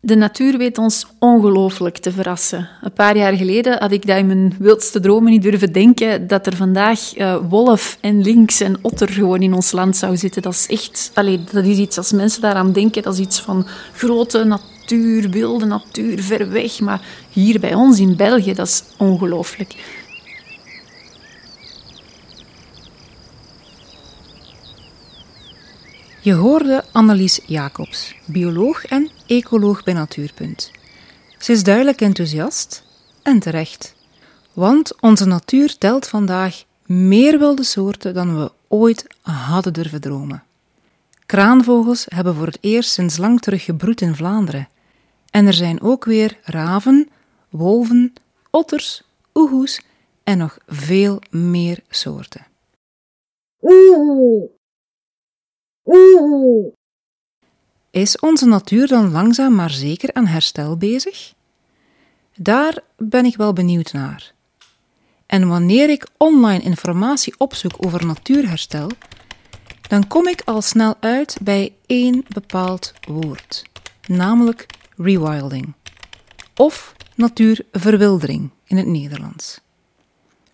De natuur weet ons ongelooflijk te verrassen. Een paar jaar geleden had ik dat in mijn wildste dromen niet durven denken dat er vandaag uh, wolf en lynx en otter gewoon in ons land zou zitten. Dat is echt, allee, dat is iets als mensen daaraan denken, dat is iets van grote natuur, wilde natuur, ver weg. Maar hier bij ons in België, dat is ongelooflijk. Je hoorde Annelies Jacobs, bioloog en ecoloog bij Natuurpunt. Ze is duidelijk enthousiast en terecht. Want onze natuur telt vandaag meer wilde soorten dan we ooit hadden durven dromen. Kraanvogels hebben voor het eerst sinds lang terug gebroed in Vlaanderen. En er zijn ook weer raven, wolven, otters, oehoes en nog veel meer soorten. Is onze natuur dan langzaam maar zeker aan herstel bezig? Daar ben ik wel benieuwd naar. En wanneer ik online informatie opzoek over natuurherstel, dan kom ik al snel uit bij één bepaald woord, namelijk rewilding, of natuurverwildering in het Nederlands.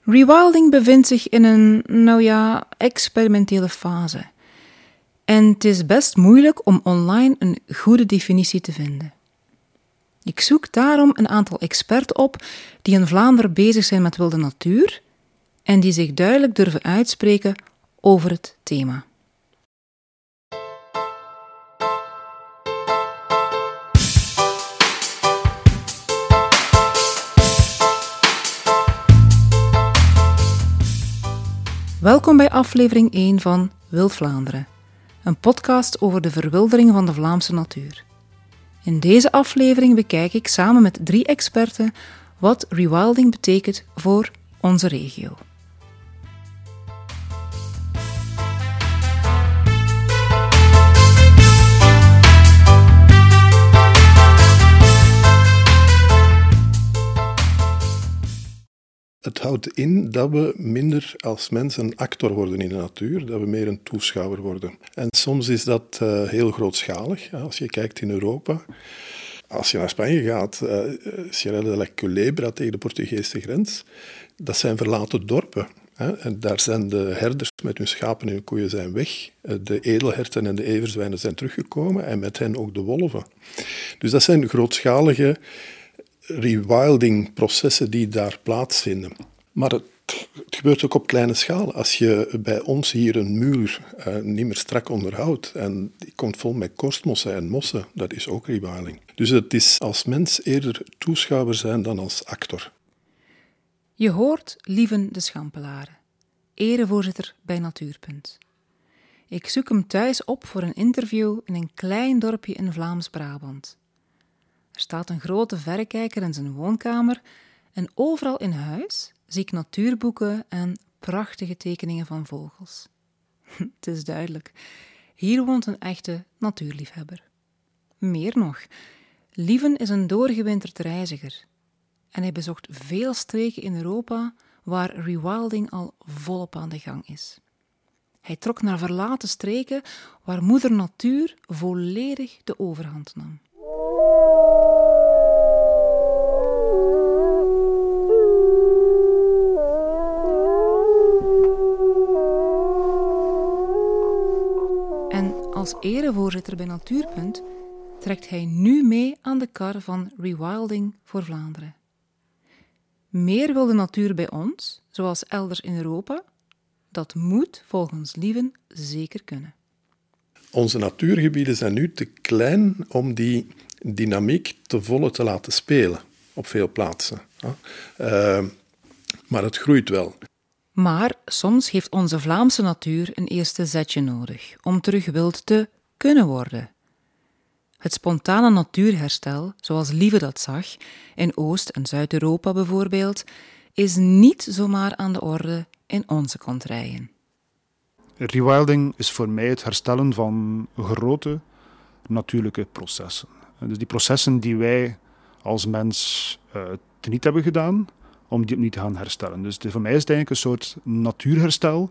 Rewilding bevindt zich in een, nou ja, experimentele fase. En het is best moeilijk om online een goede definitie te vinden. Ik zoek daarom een aantal experts op die in Vlaanderen bezig zijn met wilde natuur en die zich duidelijk durven uitspreken over het thema. Welkom bij aflevering 1 van Wild Vlaanderen een podcast over de verwildering van de Vlaamse natuur. In deze aflevering bekijk ik samen met drie experten wat rewilding betekent voor onze regio. Het houdt in dat we minder als mens een actor worden in de natuur, dat we meer een toeschouwer worden. En soms is dat uh, heel grootschalig. Als je kijkt in Europa, als je naar Spanje gaat, uh, Sierra de la Culebra tegen de Portugese grens, dat zijn verlaten dorpen. Hè? En daar zijn de herders met hun schapen en hun koeien zijn weg. Eh, de edelherten en de everzwijnen zijn teruggekomen en met hen ook de wolven. Dus dat zijn grootschalige rewilding-processen die daar plaatsvinden. Maar het, het, gebeurt ook op kleine schaal. Als je bij ons hier een muur uh, niet meer strak onderhoudt en die komt vol met korstmossen en mossen, dat is ook rewilding. Dus het is als mens eerder toeschouwer zijn dan als actor. Je hoort Lieven de Schampelaren, erevoorzitter bij Natuurpunt. Ik zoek hem thuis op voor een interview in een klein dorpje in Vlaams-Brabant. Er staat een grote verrekijker in zijn woonkamer en overal in huis zie ik natuurboeken en prachtige tekeningen van vogels. Het is duidelijk, hier woont een echte natuurliefhebber. Meer nog, Lieven is een doorgewinterd reiziger en hij bezocht veel streken in Europa waar rewilding al volop aan de gang is. Hij trok naar verlaten streken waar moeder natuur volledig de overhand nam. Als erevoorzitter bij Natuurpunt trekt hij nu mee aan de kar van rewilding voor Vlaanderen. Meer wil de natuur bij ons, zoals elders in Europa, dat moet volgens Lieven zeker kunnen. Onze natuurgebieden zijn nu te klein om die dynamiek te volle te laten spelen op veel plaatsen. Uh, maar het groeit wel. Maar soms heeft onze Vlaamse natuur een eerste zetje nodig om terug wild te kunnen worden. Het spontane natuurherstel, zoals Lieve dat zag, in Oost- en Zuid-Europa bijvoorbeeld, is niet zomaar aan de orde in onze kontrijen. Rewilding is voor mij het herstellen van grote natuurlijke processen. Dus die processen die wij als mens uh, teniet hebben gedaan, om die opnieuw te gaan herstellen. Dus voor mij is het eigenlijk een soort natuurherstel,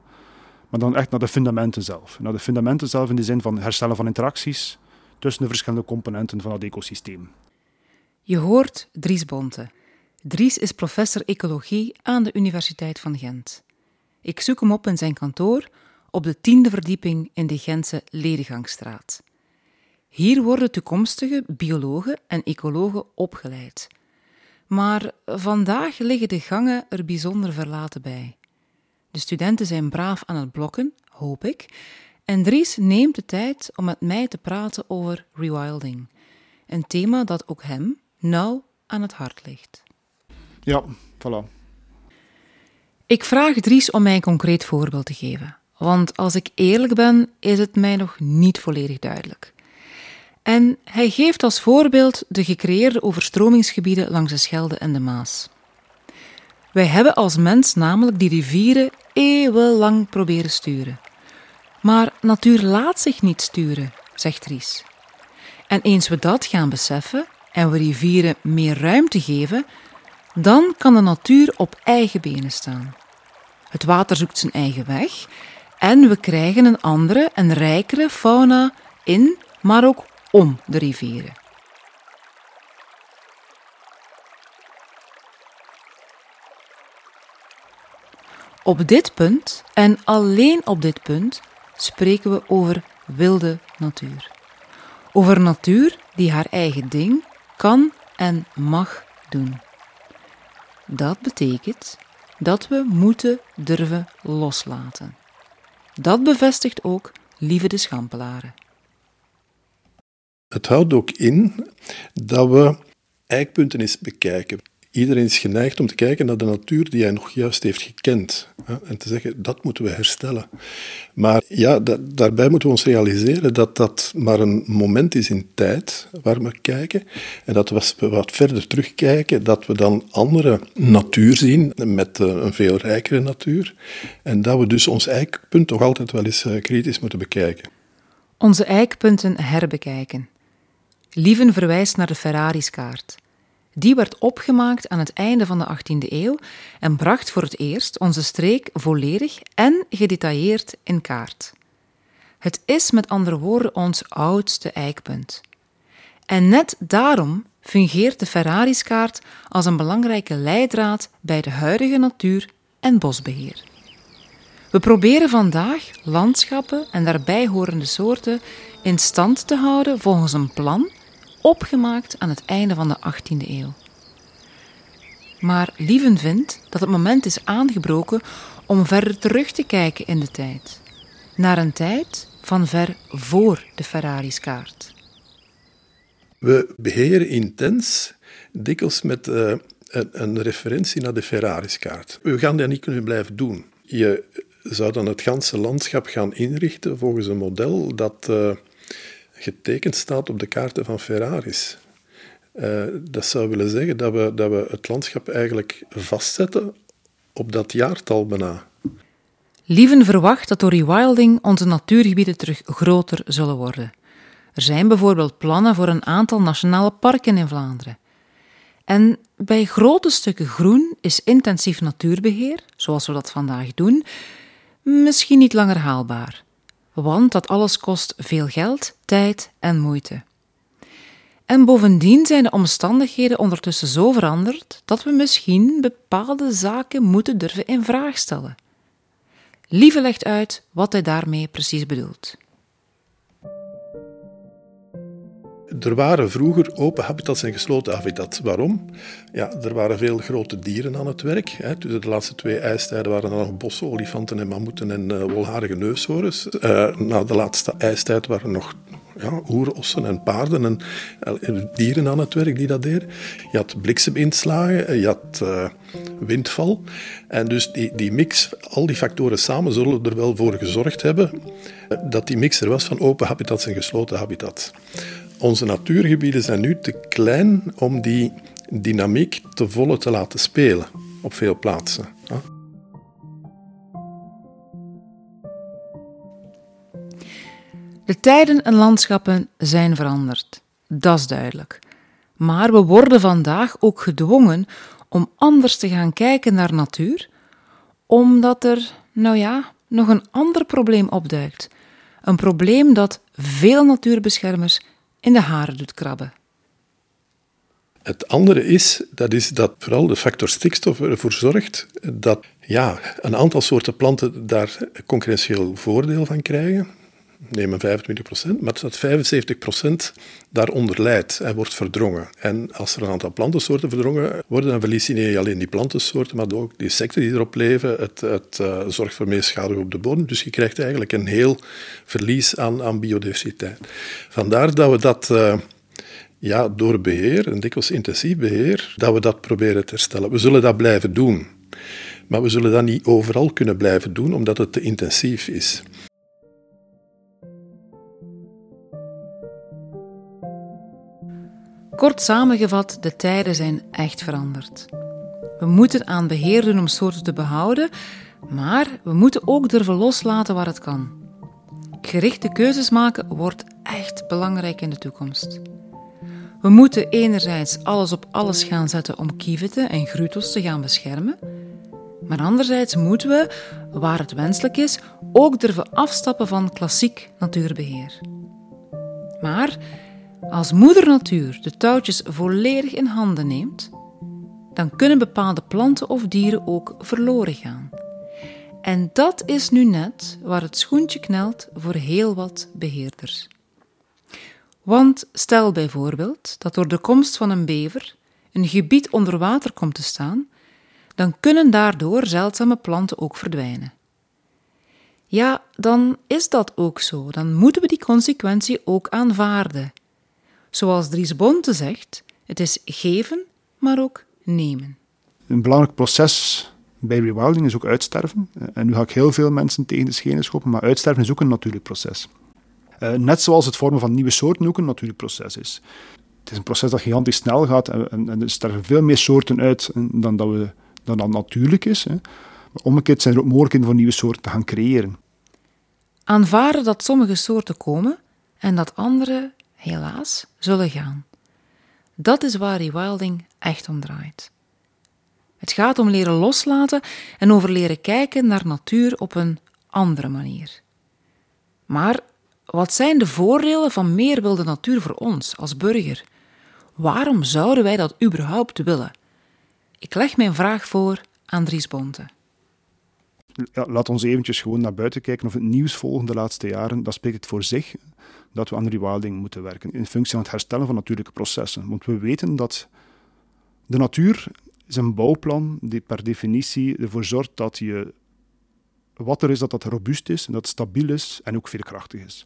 maar dan echt naar de fundamenten zelf. Naar de fundamenten zelf in de zin van herstellen van interacties tussen de verschillende componenten van het ecosysteem. Je hoort Dries Bonte. Dries is professor ecologie aan de Universiteit van Gent. Ik zoek hem op in zijn kantoor op de tiende verdieping in de Gentse Ledegangstraat. Hier worden toekomstige biologen en ecologen opgeleid. Maar vandaag liggen de gangen er bijzonder verlaten bij. De studenten zijn braaf aan het blokken, hoop ik, en Dries neemt de tijd om met mij te praten over rewilding, een thema dat ook hem nauw aan het hart ligt. Ja, voilà. Ik vraag Dries om mij een concreet voorbeeld te geven, want als ik eerlijk ben, is het mij nog niet volledig duidelijk. En hij geeft als voorbeeld de gecreëerde overstromingsgebieden langs de Schelde en de Maas. Wij hebben als mens namelijk die rivieren eeuwenlang proberen sturen. Maar natuur laat zich niet sturen, zegt Ries. En eens we dat gaan beseffen en we rivieren meer ruimte geven, dan kan de natuur op eigen benen staan. Het water zoekt zijn eigen weg en we krijgen een andere en rijkere fauna in, maar ook om de rivieren. Op dit punt, en alleen op dit punt, spreken we over wilde natuur. Over natuur die haar eigen ding kan en mag doen. Dat betekent dat we moeten durven loslaten. Dat bevestigt ook Lieve de Schampelaren. Het houdt ook in dat we eikpunten eens bekijken. Iedereen is geneigd om te kijken naar de natuur die hij nog juist heeft gekend. En te zeggen, dat moeten we herstellen. Maar ja, daarbij moeten we ons realiseren dat dat maar een moment is in tijd waar we kijken. En dat we wat verder terugkijken, dat we dan andere natuur zien, met eh, een veel rijkere natuur. En dat we dus ons eikpunt toch altijd wel eens eh, kritisch moeten bekijken. Onze eikpunten herbekijken. Lieven verwijst naar de Ferrari's-kaart. Die werd opgemaakt aan het einde van de 18e eeuw en bracht voor het eerst onze streek volledig en gedetailleerd in kaart. Het is met andere woorden ons oudste eikpunt. En net daarom fungeert de Ferrari's-kaart als een belangrijke leidraad bij de huidige natuur- en bosbeheer. We proberen vandaag landschappen en daarbij horende soorten in stand te houden volgens een plan opgemaakt aan het einde van de 18e eeuw. Maar Lieven vindt dat het moment is aangebroken om verder terug te kijken in de tijd. Naar een tijd van ver voor de Ferrari's-kaart. We beheren intens, dikwijls met uh, een, een, referentie naar de Ferrari's-kaart. We gaan dat niet kunnen blijven doen. Je zou dan het ganse landschap gaan inrichten volgens een model dat uh, getekend staat op de kaarten van Ferraris. Uh, dat zou willen zeggen dat we, dat we het landschap eigenlijk vastzetten op dat jaartal bijna. Lieven verwacht dat door rewilding onze natuurgebieden terug groter zullen worden. Er zijn bijvoorbeeld plannen voor een aantal nationale parken in Vlaanderen. En bij grote stukken groen is intensief natuurbeheer, zoals we dat vandaag doen, misschien niet langer haalbaar want dat alles kost veel geld, tijd en moeite. En bovendien zijn de omstandigheden ondertussen zo veranderd dat we misschien bepaalde zaken moeten durven in vraag stellen. Lieve legt uit wat hij daarmee precies bedoelt. Er waren vroeger open habitats en gesloten habitats. Waarom? Ja, er waren veel grote dieren aan het werk. Hè. Tussen de laatste twee ijstijden waren er nog bossen, olifanten en mammoeten en uh, wolharige neushoorns. Uh, na de laatste ijstijd waren er nog ja, oerossen en paarden en uh, dieren aan het werk die dat deden. Je had blikseminslagen, je had windval. En dus die, die mix, al die factoren samen zullen er wel voor gezorgd hebben dat die mix er was van open habitats en gesloten habitats. Onze natuurgebieden zijn nu te klein om die dynamiek te volle te laten spelen op veel plaatsen. De tijden en landschappen zijn veranderd, dat is duidelijk. Maar we worden vandaag ook gedwongen om anders te gaan kijken naar natuur, omdat er, nou ja, nog een ander probleem opduikt. Een probleem dat veel natuurbeschermers in de haren doet krabben. Het andere is, dat is dat vooral de factor stikstof ervoor zorgt dat ja, een aantal soorten planten daar concurrentieel voordeel van krijgen. Neem een 25% maar dat 75% daaronder leidt en wordt verdrongen. En als er een aantal plantensoorten verdrongen worden, dan verlies je niet alleen die plantensoorten, maar ook die insecten die erop leven. Het, het uh, zorgt voor meer schade op de bodem. Dus je krijgt eigenlijk een heel verlies aan, aan biodiversiteit. Vandaar dat we dat... Uh, ja, door beheer, en dikwijls intensief beheer, dat we dat proberen te herstellen. We zullen dat blijven doen. Maar we zullen dat niet overal kunnen blijven doen, omdat het te intensief is. Kort samengevat, de tijden zijn echt veranderd. We moeten aan beheer doen om soorten te behouden, maar we moeten ook durven loslaten waar het kan. Gerichte keuzes maken wordt echt belangrijk in de toekomst. We moeten enerzijds alles op alles gaan zetten om kieviten en grutos te gaan beschermen, maar anderzijds moeten we, waar het wenselijk is, ook durven afstappen van klassiek natuurbeheer. Maar als moeder natuur de touwtjes volledig in handen neemt, dan kunnen bepaalde planten of dieren ook verloren gaan. En dat is nu net waar het schoentje knelt voor heel wat beheerders. Want stel bijvoorbeeld dat door de komst van een bever een gebied onder water komt te staan, dan kunnen daardoor zeldzame planten ook verdwijnen. Ja, dan is dat ook zo. Dan moeten we die consequentie ook aanvaarden. Zoals Dries Bonte zegt, het is geven, maar ook nemen. Een belangrijk proces bij rewilding is ook uitsterven. En nu ga ik heel veel mensen tegen de schenen schoppen, maar uitsterven is ook een natuurlijk proces. Eh, net zoals het vormen van nieuwe soorten ook een natuurlijk proces is. Het is een proces dat gigantisch snel gaat en, er sterven veel meer soorten uit dan dat, we, dan dat natuurlijk is. Hè. Maar omgekeerd zijn er ook mogelijkheden voor nieuwe soorten te gaan creëren. Aanvaarden dat sommige soorten komen en dat andere, helaas, zullen gaan. Dat is waar rewilding echt om draait. Het gaat om leren loslaten en over leren kijken naar natuur op een andere manier. Maar wat zijn de voordelen van meer wilde natuur voor ons als burger? Waarom zouden wij dat überhaupt willen? Ik leg mijn vraag voor aan Dries Bonte. Ja, laat ons eventjes gewoon naar buiten kijken of het nieuws volgen de laatste jaren. Dat spreekt het voor zich dat we aan rewilding moeten werken in functie van het herstellen van natuurlijke processen. Want we weten dat de natuur is een bouwplan die per definitie ervoor zorgt dat je wat er is, dat dat robuust is, en dat stabiel is en ook veerkrachtig is.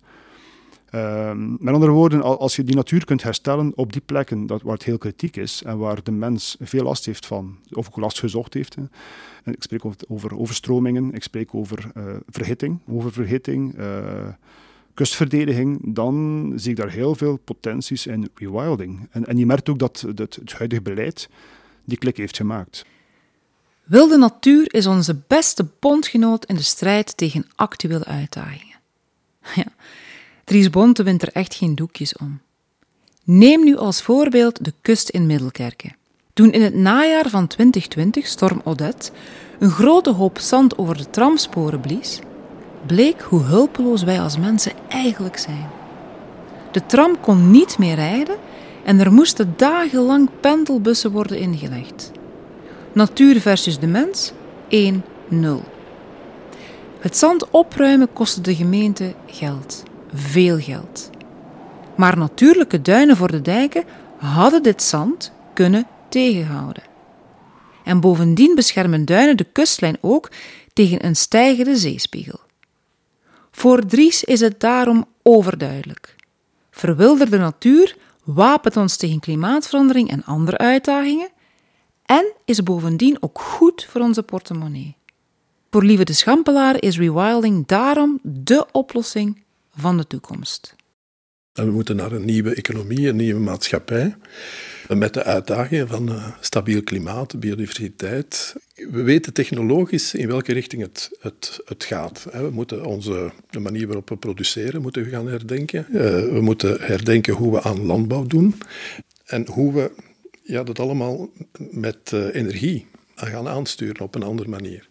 Um, met andere woorden, als je die natuur kunt herstellen op die plekken dat, waar het heel kritiek is en waar de mens veel last heeft van, of ook last gezocht heeft. Ik spreek over, overstromingen, ik spreek over uh, verhitting, oververhitting, uh, kustverdediging, dan zie ik daar heel veel potenties in rewilding. En, en je merkt ook dat het, het huidige beleid die klik heeft gemaakt. Wilde natuur is onze beste bondgenoot in de strijd tegen actuele uitdagingen. Ja, Dries Bonte wint er echt geen doekjes om. Neem nu als voorbeeld de kust in Middelkerken. Toen in het najaar van 2020 storm Odette een grote hoop zand over de tramsporen blies, bleek hoe hulpeloos wij als mensen eigenlijk zijn. De tram kon niet meer rijden en er moesten dagenlang pendelbussen worden ingelegd. Natuur versus de mens 1-0. Het zand opruimen kostte de gemeente geld, veel geld. Maar natuurlijke duinen voor de dijken hadden dit zand kunnen tegenhouden. En bovendien beschermen duinen de kustlijn ook tegen een stijgende zeespiegel. Voor Dries is het daarom overduidelijk. Verwilderde natuur wapent ons tegen klimaatverandering en andere uitdagingen en is bovendien ook goed voor onze portemonnee. Voor Lieve de Schampelaar is rewilding daarom de oplossing van de toekomst. we moeten naar een nieuwe economie, een nieuwe maatschappij. Met de uitdagingen van uh, stabiel klimaat, biodiversiteit. We weten technologisch in welke richting het, het, het gaat. We moeten onze, de manier waarop we produceren moeten we gaan herdenken. Eh, we moeten herdenken hoe we aan landbouw doen. En hoe we ja, dat allemaal met uh, energie gaan aansturen op een andere manier.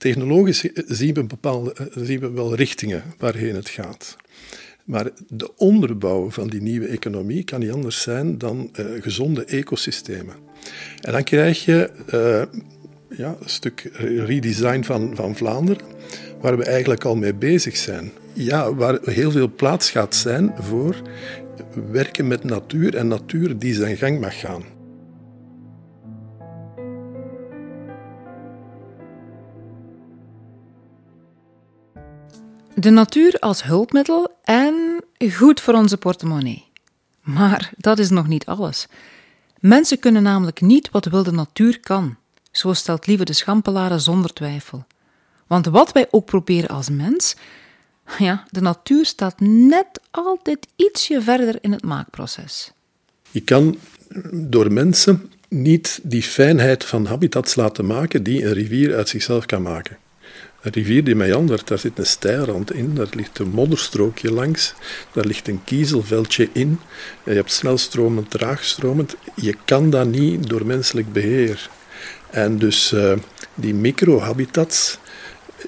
Technologisch zien we, bepaalde, zien we wel richtingen waarheen het gaat. Maar de onderbouw van die nieuwe economie kan niet anders zijn dan uh, gezonde ecosystemen. En dan krijg je uh, ja, een stuk redesign van, van Vlaanderen, waar we eigenlijk al mee bezig zijn. Ja, waar heel veel plaats gaat zijn voor werken met natuur en natuur die zijn gang mag gaan. De natuur als hulpmiddel en goed voor onze portemonnee. Maar dat is nog niet alles. Mensen kunnen namelijk niet wat wilde natuur kan. Zo stelt Lieve de Schampelaren zonder twijfel. Want wat wij ook proberen als mens, ja, de natuur staat net altijd ietsje verder in het maakproces. Je kan door mensen niet die fijnheid van habitats laten maken die een rivier uit zichzelf kan maken. Een rivier die meandert, daar zit een steilrand in, daar ligt een modderstrookje langs, daar ligt een kiezelveldje in. Je hebt snelstromend, traagstromend. Je kan dat niet door menselijk beheer. En dus uh, die microhabitats,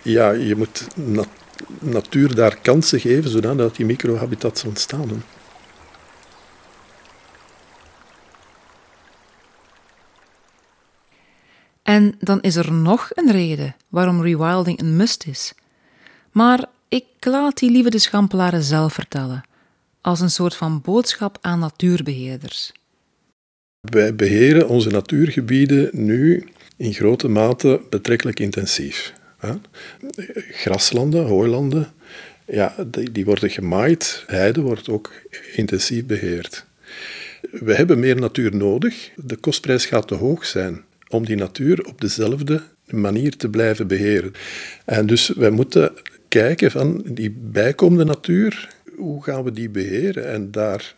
ja, je moet nat natuur daar kansen geven, zodat die microhabitats ontstaan. En dan is er nog een reden waarom rewilding een must is. Maar ik laat die lieve de Schampelaren zelf vertellen, als een soort van boodschap aan natuurbeheerders. Wij beheren onze natuurgebieden nu in grote mate betrekkelijk intensief. Graslanden, hooilanden, ja, die, worden gemaaid. Heide wordt ook intensief beheerd. We hebben meer natuur nodig. De kostprijs gaat te hoog zijn om die natuur op dezelfde manier te blijven beheren. En dus wij moeten kijken van die bijkomende natuur, hoe gaan we die beheren? En daar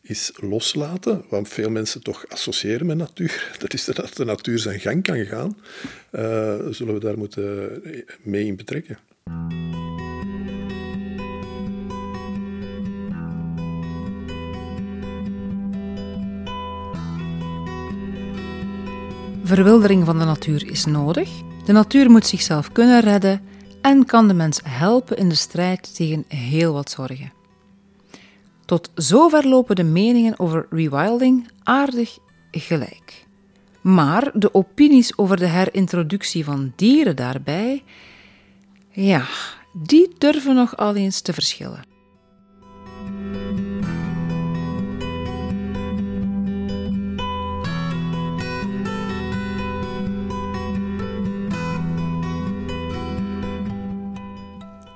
is loslaten, wat veel mensen toch associëren met natuur. Dat is dat de natuur zijn gang kan gaan. Uh, zullen we daar moeten mee in betrekken. Verwildering van de natuur is nodig. De natuur moet zichzelf kunnen redden en kan de mens helpen in de strijd tegen heel wat zorgen. Tot zover lopen de meningen over rewilding aardig gelijk. Maar de opinies over de herintroductie van dieren daarbij, ja, die durven nog al eens te verschillen.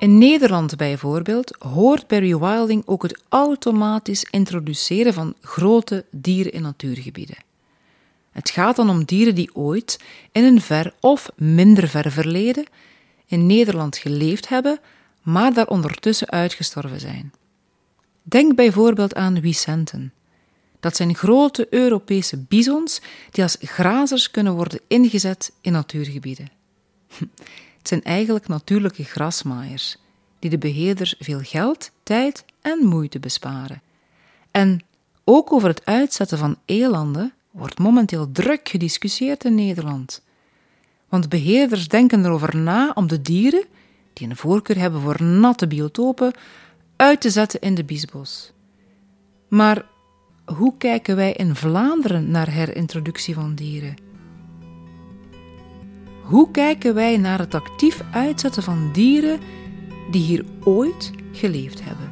In Nederland bijvoorbeeld hoort bij rewilding ook het automatisch introduceren van grote dieren in natuurgebieden. Het gaat dan om dieren die ooit in een ver of minder ver verleden in Nederland geleefd hebben, maar daar ondertussen uitgestorven zijn. Denk bijvoorbeeld aan Wisenten. Dat zijn grote Europese bisons die als grazers kunnen worden ingezet in natuurgebieden. Zijn eigenlijk natuurlijke grasmaaiers, die de beheerders veel geld, tijd en moeite besparen. En ook over het uitzetten van elanden wordt momenteel druk gediscussieerd in Nederland. Want beheerders denken erover na om de dieren, die een voorkeur hebben voor natte biotopen, uit te zetten in de biesbos. Maar hoe kijken wij in Vlaanderen naar herintroductie van dieren? Hoe kijken wij naar het actief uitzetten van dieren die hier ooit geleefd hebben?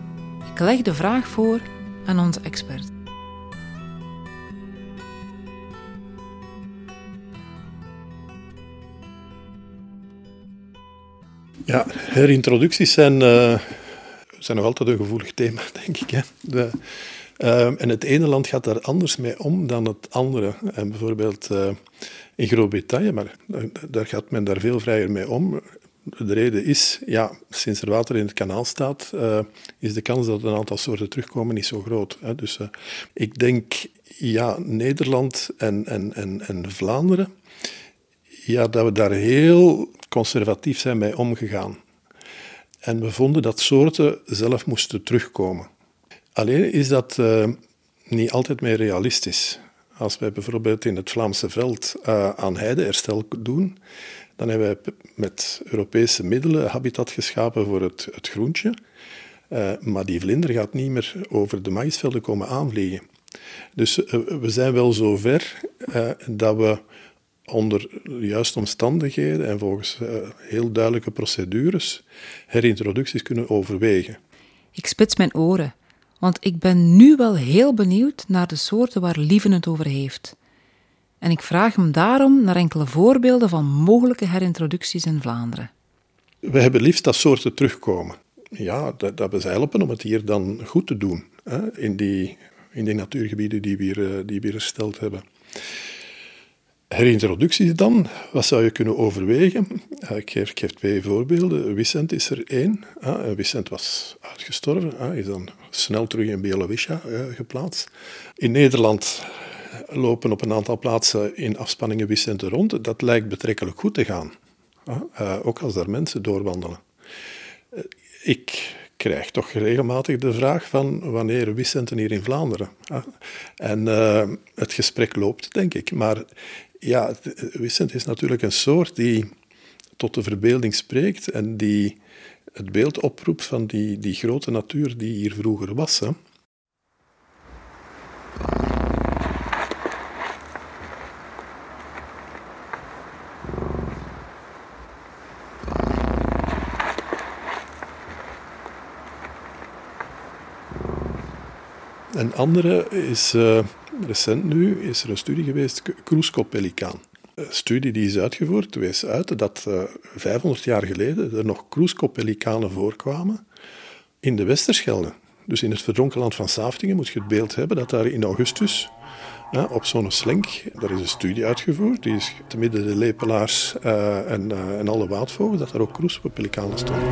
Ik leg de vraag voor aan onze expert. Ja, herintroducties zijn, uh, zijn nog altijd een gevoelig thema, denk ik. Hè. De, uh, en het ene land gaat daar anders mee om dan het andere. En bijvoorbeeld uh, in Groot-Brittannië, maar daar gaat men daar veel vrijer mee om. De reden is, ja, sinds er water in het kanaal staat, uh, is de kans dat een aantal soorten terugkomen niet zo groot. Hè. Dus uh, ik denk, ja, Nederland en, en, en, en Vlaanderen, ja, dat we daar heel conservatief zijn mee omgegaan. En we vonden dat soorten zelf moesten terugkomen. Alleen is dat uh, niet altijd meer realistisch. Als wij bijvoorbeeld in het Vlaamse veld uh, aan heideherstel doen, dan hebben wij met Europese middelen habitat geschapen voor het, het groentje. Uh, maar die vlinder gaat niet meer over de maïsvelden komen aanvliegen. Dus uh, we zijn wel zover uh, dat we onder de juiste omstandigheden en volgens heel duidelijke procedures herintroducties kunnen overwegen. Ik spits mijn oren, want ik ben nu wel heel benieuwd naar de soorten waar Lieven het over heeft. En ik vraag hem daarom naar enkele voorbeelden van mogelijke herintroducties in Vlaanderen. We hebben liefst dat soorten terugkomen. Ja, dat, dat we helpen om het hier dan goed te doen hè, in, die, in die natuurgebieden die we hier, eh, die we hier gesteld hebben. Herintroducties dan, wat zou je kunnen overwegen? Ik geef, ik twee voorbeelden. Vicent is er één. Vicent was uitgestorven, is dan snel terug in Bielowisja eh, geplaatst. In Nederland lopen op een aantal plaatsen in afspanningen Vicenten rond. Dat lijkt betrekkelijk goed te gaan, eh, ook als daar mensen doorwandelen. Eh, ik krijg toch regelmatig de vraag van wanneer Vicenten hier in Vlaanderen? En het gesprek loopt, denk ik. Maar ja, Wissent is natuurlijk een soort die tot de verbeelding spreekt en die het beeld oproept van die, die grote natuur die hier vroeger was. Hè. Een andere is uh, recent nu is er een studie geweest, kroeskoppelicaan. Een studie die is uitgevoerd wees uit dat uh, eh, 500 jaar geleden er nog kroeskopelikanen voorkwamen in de Westerschelde. Dus in het verdronken land van Saftingen moet je het beeld hebben dat daar in augustus op zo'n slenk, daar is een studie uitgevoerd, die is te midden de lepelaars uh, en, uh, en alle waadvogels, dat daar ook kroeskopelikanen stonden.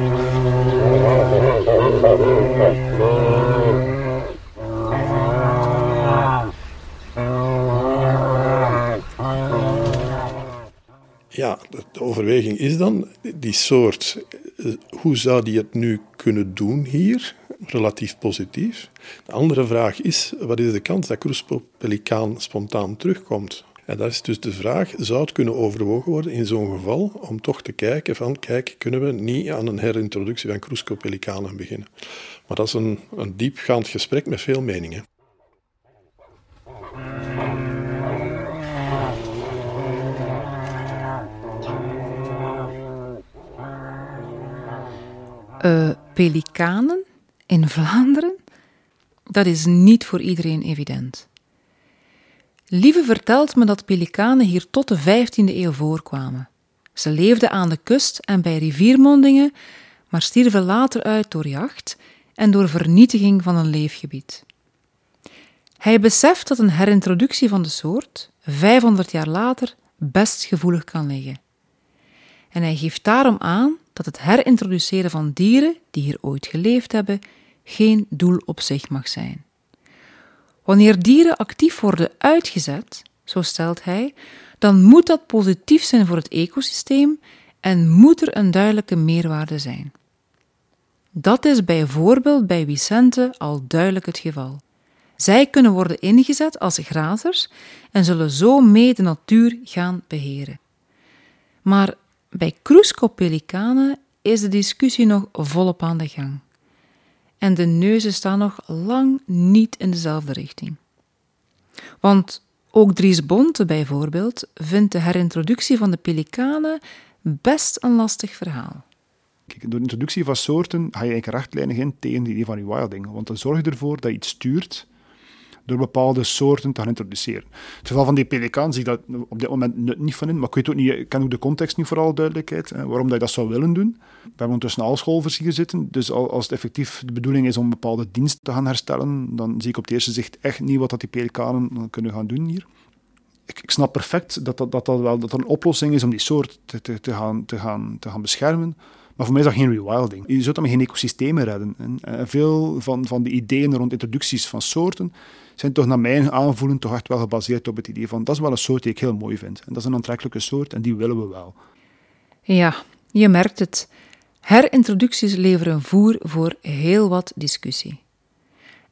Ja, de overweging is dan, die soort, eh, hoe zou die het nu kunnen doen hier? Relatief positief. De andere vraag is, wat is de kans dat kroespelikaan spontaan terugkomt? En dat is dus de vraag, zou het kunnen overwogen worden in zo'n geval om toch te kijken van, kijk, kunnen we niet aan een herintroductie van kroeskopelikanen beginnen? Maar dat is een, een diepgaand gesprek met veel meningen. Uh, pelikanen in Vlaanderen? Dat is niet voor iedereen evident. Lieve vertelt me dat pelikanen hier tot de 15e eeuw voorkwamen. Ze leefden aan de kust en bij riviermondingen, maar stierven later uit door jacht en door vernietiging van een leefgebied. Hij beseft dat een herintroductie van de soort 500 jaar later best gevoelig kan liggen. En hij geeft daarom aan dat het herintroduceren van dieren die hier ooit geleefd hebben geen doel op zich mag zijn. Wanneer dieren actief worden uitgezet, zo stelt hij, dan moet dat positief zijn voor het ecosysteem en moet er een duidelijke meerwaarde zijn. Dat is bijvoorbeeld bij Vicente al duidelijk het geval. Zij kunnen worden ingezet als grazers en zullen zo mee de natuur gaan beheren. Maar bij kroeskop-pelikanen is de discussie nog volop aan de gang. En de neuzen staan nog lang niet in dezelfde richting. Want ook Dries Bonte bijvoorbeeld vindt de herintroductie van de pelikanen best een lastig verhaal. Kijk, door de introductie van soorten ga je eigenlijk rechtlijnig in tegen die idee van rewilding. Want dan zorg je ervoor dat je iets stuurt door bepaalde soorten te gaan introduceren. In het geval van die pelikaan zie ik dat op dit moment niet van in, maar ik weet ook niet, ik ken ook de context niet vooral duidelijkheid, waarom dat je dat zou willen doen. We hebben tussen allscholvers hier zitten, dus als het effectief de bedoeling is om bepaalde diensten te gaan herstellen, dan zie ik op het eerste zicht echt niet wat dat die pelikanen kunnen gaan doen hier. Ik, ik snap perfect dat dat, dat, dat, wel, dat een oplossing is om die soort te, te, te, gaan, te, gaan, te gaan beschermen. Maar voor mij is dat geen rewilding. Je zult daarmee geen ecosystemen redden. En veel van, van de ideeën rond introducties van soorten zijn toch naar mijn aanvoelen toch echt wel gebaseerd op het idee van dat is wel een soort die ik heel mooi vind. En dat is een aantrekkelijke soort en die willen we wel. Ja, je merkt het. Herintroducties leveren voer voor heel wat discussie.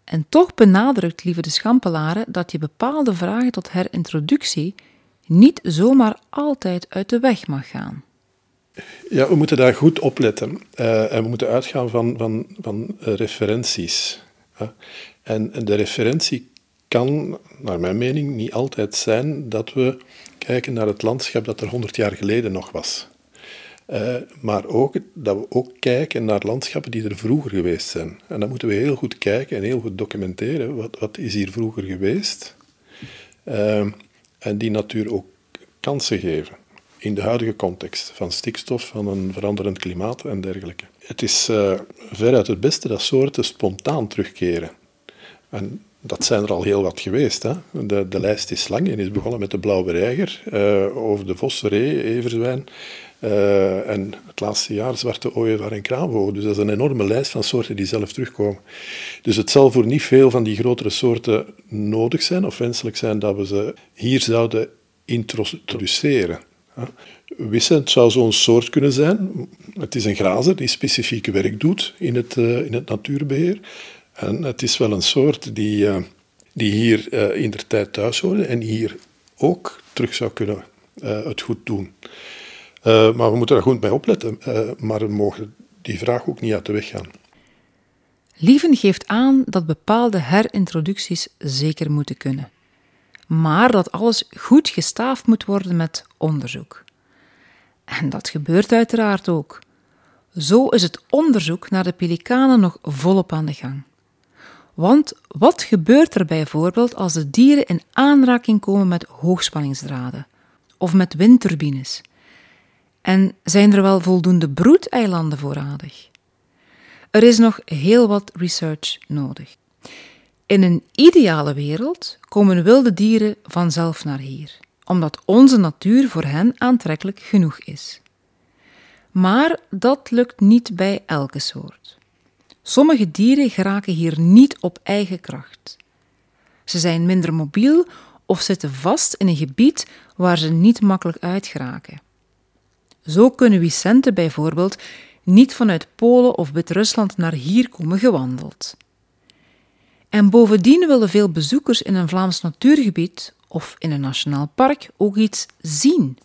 En toch benadrukt lieve de Schampelaren dat je bepaalde vragen tot herintroductie niet zomaar altijd uit de weg mag gaan. Ja, we moeten daar goed op letten. Uh, en we moeten uitgaan van, van, van referenties. En de referentie kan, naar mijn mening, niet altijd zijn dat we kijken naar het landschap dat er 100 jaar geleden nog was. Uh, maar ook dat we ook kijken naar landschappen die er vroeger geweest zijn. En dan moeten we heel goed kijken en heel goed documenteren. Wat, wat is hier vroeger geweest? En die natuur ook kansen geven. In de huidige context van stikstof, van een veranderend klimaat en dergelijke. Het is uh, veruit het beste dat soorten spontaan terugkeren. En dat zijn er al heel wat geweest. Hè? De, de lijst is lang en is begonnen met de blauwe reiger, uh, over de vosseree, everzwijn. Uh, en het laatste jaar zwarte ooievaar en kraanvogel. Dus dat is een enorme lijst van soorten die zelf terugkomen. Dus het zal voor niet veel van die grotere soorten nodig zijn of wenselijk zijn dat we ze hier zouden introduceren. Wissend zou zo'n soort kunnen zijn. Het is een grazer die specifiek werk doet in het, uh, in het natuurbeheer. En het is wel een soort die, uh, die hier uh, in de tijd thuis hoort en hier ook terug zou kunnen het goed doen. Maar we moeten daar goed bij opletten. Maar we mogen die vraag ook niet uit de weg gaan. Lieven geeft aan dat bepaalde herintroducties zeker moeten kunnen. Maar dat alles goed gestaafd moet worden met onderzoek. En dat gebeurt uiteraard ook. Zo is het onderzoek naar de pelikanen nog volop aan de gang. Want wat gebeurt er bijvoorbeeld als de dieren in aanraking komen met hoogspanningsdraden of met windturbines? En zijn er wel voldoende broedeilanden voorradig? Er is nog heel wat research nodig. In een ideale wereld komen wilde dieren vanzelf naar hier, omdat onze natuur voor hen aantrekkelijk genoeg is. Maar dat lukt niet bij elke soort. Sommige dieren geraken hier niet op eigen kracht. Ze zijn minder mobiel of zitten vast in een gebied waar ze niet makkelijk uit geraken. Zo kunnen Vicente bijvoorbeeld niet vanuit Polen of Wit-Rusland naar hier komen gewandeld. En bovendien willen veel bezoekers in een Vlaams natuurgebied of in een nationaal park ook iets zien.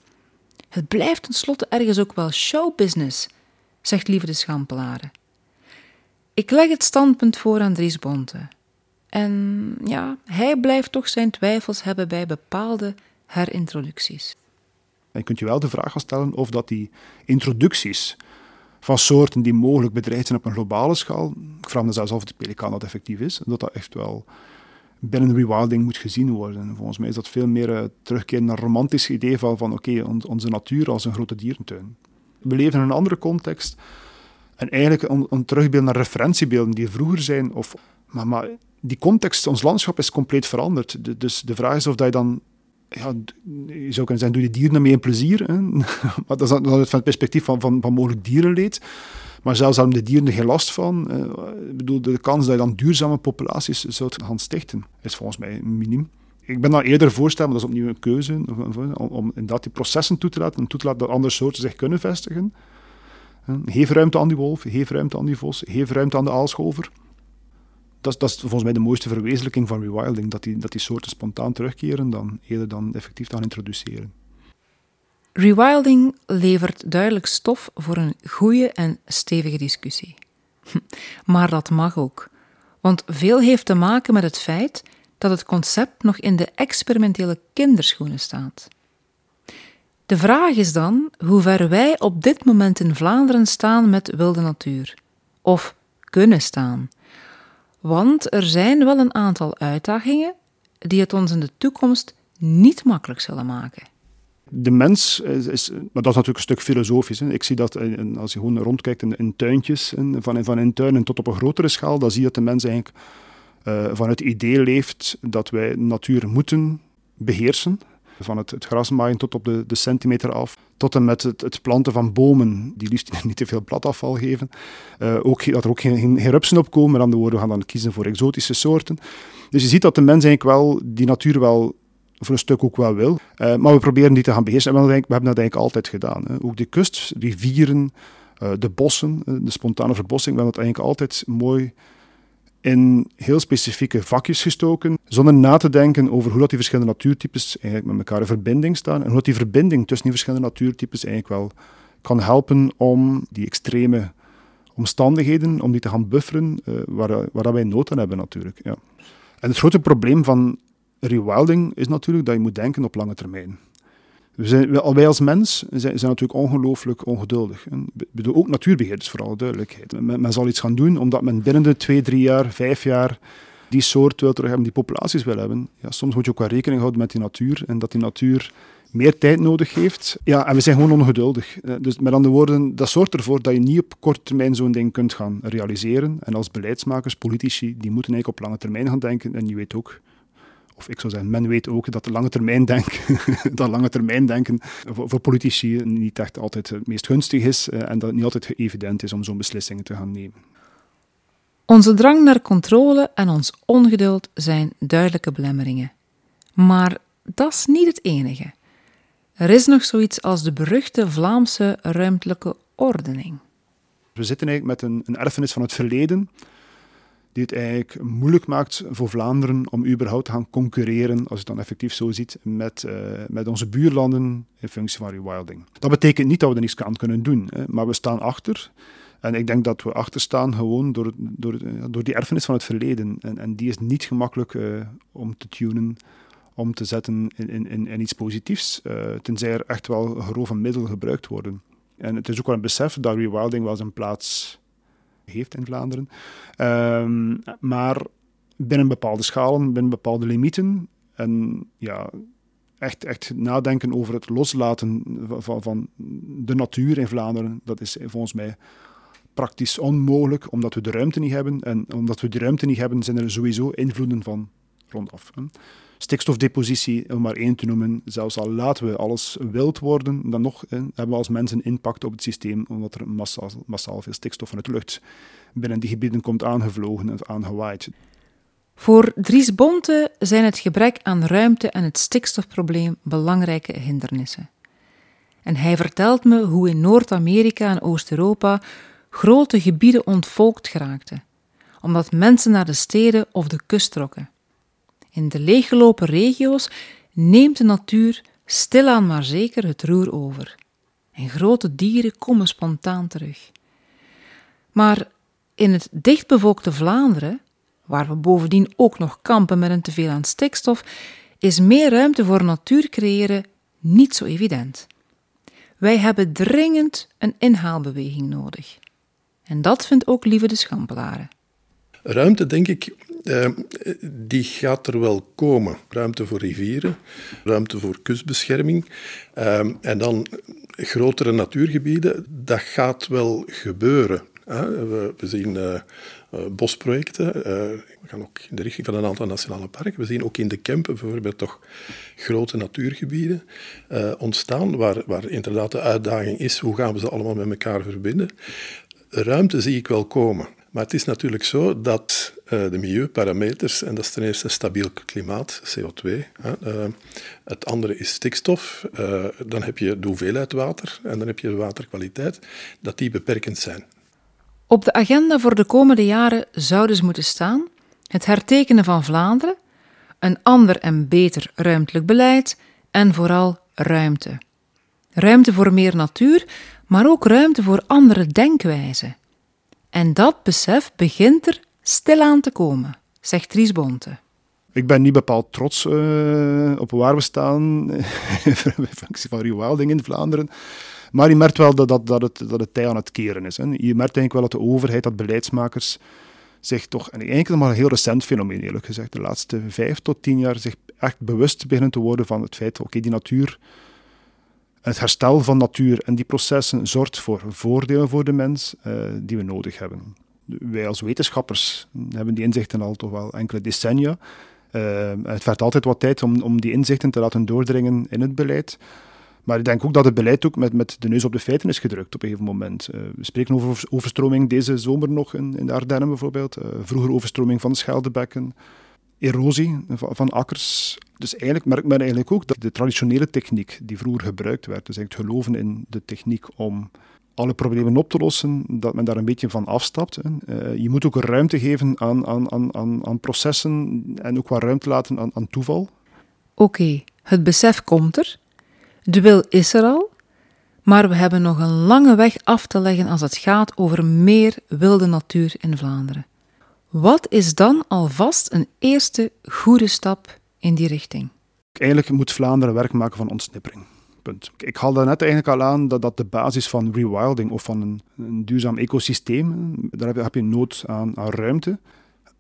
Het blijft tenslotte ergens ook wel showbusiness, zegt Lieve de Schampelaren. Ik leg het standpunt voor aan Dries Bonte. En ja, hij blijft toch zijn twijfels hebben bij bepaalde herintroducties. Je kunt je wel de vraag stellen of dat die introducties van soorten die mogelijk bedreigd zijn op een globale schaal, ik vraag me zelfs af of de pelikaan dat effectief is, dat dat echt wel binnen rewilding moet gezien worden. Volgens mij is dat veel meer uh, terugkeren naar een romantisch idee van, oké, onze natuur als een grote dierentuin. We leven in een andere context en eigenlijk een, terugbeeld naar referentiebeelden die vroeger zijn, of, maar die context, ons landschap is compleet veranderd. dus de vraag is of dat je dan ja, je zou kunnen zeggen, doe je dieren daarmee een plezier. Hè? maar dat is dan uit van het perspectief van, van, van mogelijk dierenleed. Maar zelfs hebben de dieren er geen last van. Ik bedoel, de kans dat je dan duurzame populaties zou gaan stichten, is volgens mij minim. Ik ben dan eerder voorstel, maar dat is opnieuw een keuze, om, om inderdaad die processen toe te laten en toe te laten dat andere soorten zich kunnen vestigen. Geef ruimte aan die wolf, geef ruimte aan die vos, geef ruimte aan de aalscholver dat, dat, is volgens mij de mooiste verwezenlijking van rewilding, dat die, dat die soorten spontaan terugkeren dan eerder dan effectief introduceren. Rewilding levert duidelijk stof voor een goede en stevige discussie. Maar dat mag ook, want veel heeft te maken met het feit dat het concept nog in de experimentele kinderschoenen staat. De vraag is dan hoe ver wij op dit moment in Vlaanderen staan met wilde natuur, of kunnen staan. Want er zijn wel een aantal uitdagingen die het ons in de toekomst niet makkelijk zullen maken. De mens is, maar dat is natuurlijk een stuk filosofisch. Hè. Ik zie dat als je gewoon rondkijkt in, in tuintjes, in, van, van in tuinen tot op een grotere schaal, dan zie je dat de mens eigenlijk uh, vanuit het idee leeft dat wij natuur moeten beheersen. Van het, het grasmaaien tot op de, de centimeter af, tot en met het, het, planten van bomen die liefst niet te veel bladafval geven. Uh, ook, dat er ook geen, geen, op komen, met andere woorden, we gaan dan kiezen voor exotische soorten. Dus je ziet dat de mens eigenlijk wel die natuur wel voor een stuk ook wel wil. Uh, maar we proberen die te gaan beheersen. En we, hebben dat eigenlijk altijd gedaan. Hè. Ook de kust, rivieren, uh, de bossen, de spontane verbossing, we hebben dat eigenlijk altijd mooi in heel specifieke vakjes gestoken, zonder na te denken over hoe dat die verschillende natuurtypes eigenlijk met elkaar in verbinding staan en hoe dat die verbinding tussen die verschillende natuurtypes eigenlijk wel kan helpen om die extreme omstandigheden, om die te gaan bufferen, uh, waar, waar wij nood aan hebben natuurlijk. Ja. En het grote probleem van rewilding is natuurlijk dat je moet denken op lange termijn. We zijn, wij als mens zijn, natuurlijk ongelooflijk ongeduldig. En, bedoel, ook natuurbeheerders, voor alle duidelijkheid. Men, men, zal iets gaan doen omdat men binnen de twee, drie jaar, vijf jaar die soort wil terug hebben, die populaties wil hebben. Ja, soms moet je ook wel rekening houden met die natuur en dat die natuur meer tijd nodig heeft. Ja, en we zijn gewoon ongeduldig. Eh, dus met andere woorden, dat zorgt ervoor dat je niet op korte termijn zo'n ding kunt gaan realiseren. En als beleidsmakers, politici, die moeten eigenlijk op lange termijn gaan denken. En je weet ook, of ik zou zeggen, men weet ook dat de lange termijn denken, dat lange termijn denken voor, voor, politici niet echt altijd het meest gunstig is eh, en dat het niet altijd evident is om zo'n beslissingen te gaan nemen. Onze drang naar controle en ons ongeduld zijn duidelijke belemmeringen. Maar dat is niet het enige. Er is nog zoiets als de beruchte Vlaamse ruimtelijke ordening. We zitten eigenlijk met een, een erfenis van het verleden die het eigenlijk moeilijk maakt voor Vlaanderen om überhaupt te gaan concurreren, als je het dan effectief zo ziet, met, uh, met onze buurlanden in functie van rewilding. Dat betekent niet dat we er niets aan kunnen doen, hè, maar we staan achter. En ik denk dat we achterstaan gewoon door, door, door die erfenis van het verleden. En, en die is niet gemakkelijk uh, om te tunen, om te zetten in, in, in iets positiefs, tenzij er echt wel grove middelen gebruikt worden. En het is ook wel een besef dat rewilding wel zijn plaats heeft in Vlaanderen. Um, maar binnen bepaalde schalen, binnen bepaalde limieten. En ja, echt, echt nadenken over het loslaten van, van de natuur in Vlaanderen, dat is volgens mij praktisch onmogelijk, omdat we de ruimte niet hebben. En omdat we de ruimte niet hebben, zijn er sowieso invloeden van rondaf. Stikstofdepositie, om maar één te noemen, zelfs al laten we alles wild worden, dan nog hebben we als mensen impact op het systeem, omdat er massaal, massaal veel stikstof uit de lucht binnen die gebieden komt aangevlogen en aangewaaid. Voor Dries Bonte zijn het gebrek aan ruimte en het stikstofprobleem belangrijke hindernissen. En hij vertelt me hoe in Noord-Amerika en Oost-Europa grote gebieden ontvolkt geraakten, omdat mensen naar de steden of de kust trokken. In de leeggelopen regio's neemt de natuur stilaan maar zeker het roer over. En grote dieren komen spontaan terug. Maar in het dichtbevolkte Vlaanderen, waar we bovendien ook nog kampen met een teveel aan stikstof, is meer ruimte voor natuur creëren niet zo evident. Wij hebben dringend een inhaalbeweging nodig. En dat vindt ook Lieve de Schampelaren. Ruimte, denk ik, eh, die gaat er wel komen. Ruimte voor rivieren, ruimte voor kustbescherming. Eh, en dan grotere natuurgebieden, dat gaat wel gebeuren. We, zien uh, bosprojecten, we gaan ook in de richting van een aantal nationale parken. We zien ook in de Kempen bijvoorbeeld toch grote natuurgebieden ontstaan, waar, waar inderdaad de uitdaging is, hoe gaan we ze allemaal met elkaar verbinden. Ruimte zie ik wel komen. Maar het is natuurlijk zo dat de milieuparameters, en dat is ten eerste stabiel klimaat, CO2. Hè, uh, het andere is stikstof. Uh, dan heb je de hoeveelheid water en dan heb je de waterkwaliteit, dat die beperkend zijn. Op de agenda voor de komende jaren zou dus moeten staan het hertekenen van Vlaanderen, een ander en beter ruimtelijk beleid en vooral ruimte. Ruimte voor meer natuur, maar ook ruimte voor andere denkwijzen. En dat besef begint er stilaan te komen, zegt Dries Bonte. Ik ben niet bepaald trots uh, op waar we staan in functie van rewilding in Vlaanderen. Maar je merkt wel dat, dat, dat, het, dat het tij aan het keren is. Hè. Je merkt eigenlijk wel dat de overheid, dat beleidsmakers zich toch, en eigenlijk maar een heel recent fenomeen eerlijk gezegd, de laatste vijf tot tien jaar zich echt bewust beginnen te worden van het feit, oké, die natuur het herstel van natuur en die processen zorgt voor voordelen voor de mens uh, die we nodig hebben. Wij als wetenschappers hebben die inzichten al toch wel enkele decennia. Uh, het vergt altijd wat tijd om, om die inzichten te laten doordringen in het beleid. Maar ik denk ook dat het beleid ook met, met de neus op de feiten is gedrukt op een gegeven moment. Uh, we spreken over overstroming deze zomer nog in, de Ardennen bijvoorbeeld. vroeger overstroming van de Scheldebekken erosie van, akkers. Dus eigenlijk merkt men eigenlijk ook dat de traditionele techniek die vroeger gebruikt werd, dus eigenlijk het geloven in de techniek om alle problemen op te lossen, dat men daar een beetje van afstapt. Uh, je moet ook ruimte geven aan, aan, aan, aan, processen en ook wat ruimte laten aan, aan toeval. Oké, het besef komt er, de wil is er al, Maar we hebben nog een lange weg af te leggen als het gaat over meer wilde natuur in Vlaanderen. Wat is dan alvast een eerste goede stap in die richting? Eigenlijk moet Vlaanderen werk maken van ontsnippering. Punt. Ik haalde net eigenlijk al aan dat dat de basis van rewilding of van een, een duurzaam ecosysteem, daar heb je, heb je nood aan, aan ruimte.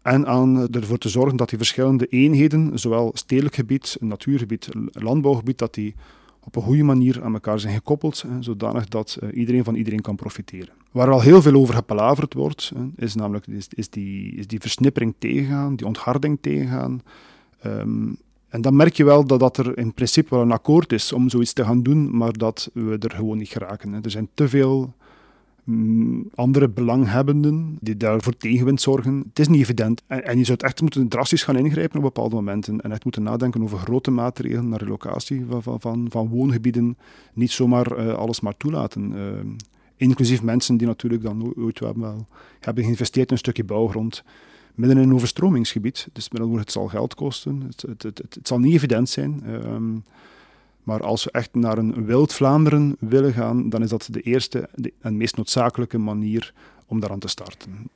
En aan ervoor te zorgen dat die verschillende eenheden, zowel stedelijk gebied, natuurgebied, landbouwgebied, dat die op een goede manier aan elkaar zijn gekoppeld, hè, zodanig dat uh, iedereen van iedereen kan profiteren. Waar al heel veel over gepalaverd wordt, hè, is namelijk is, is, die, is die versnippering tegengaan, die ontharding tegengaan. Um, en dan merk je wel dat, dat er in principe wel een akkoord is om zoiets te gaan doen, maar dat we er gewoon niet geraken. Hè. Er zijn te veel mm, andere belanghebbenden die daarvoor tegenwind zorgen. Het is niet evident. En, je zou echt moeten drastisch gaan ingrijpen op bepaalde momenten. En echt moeten nadenken over grote maatregelen naar relocatie van, van, van, van woongebieden. Niet zomaar uh, alles maar toelaten. Uh, inclusief mensen die natuurlijk dan ooit wel hebben geïnvesteerd in een stukje bouwgrond midden in een overstromingsgebied. Dus met andere het zal geld kosten. Het, het, het, het zal niet evident zijn. Um, maar als we echt naar een wild Vlaanderen willen gaan, dan is dat de eerste en meest noodzakelijke manier om daaraan te starten.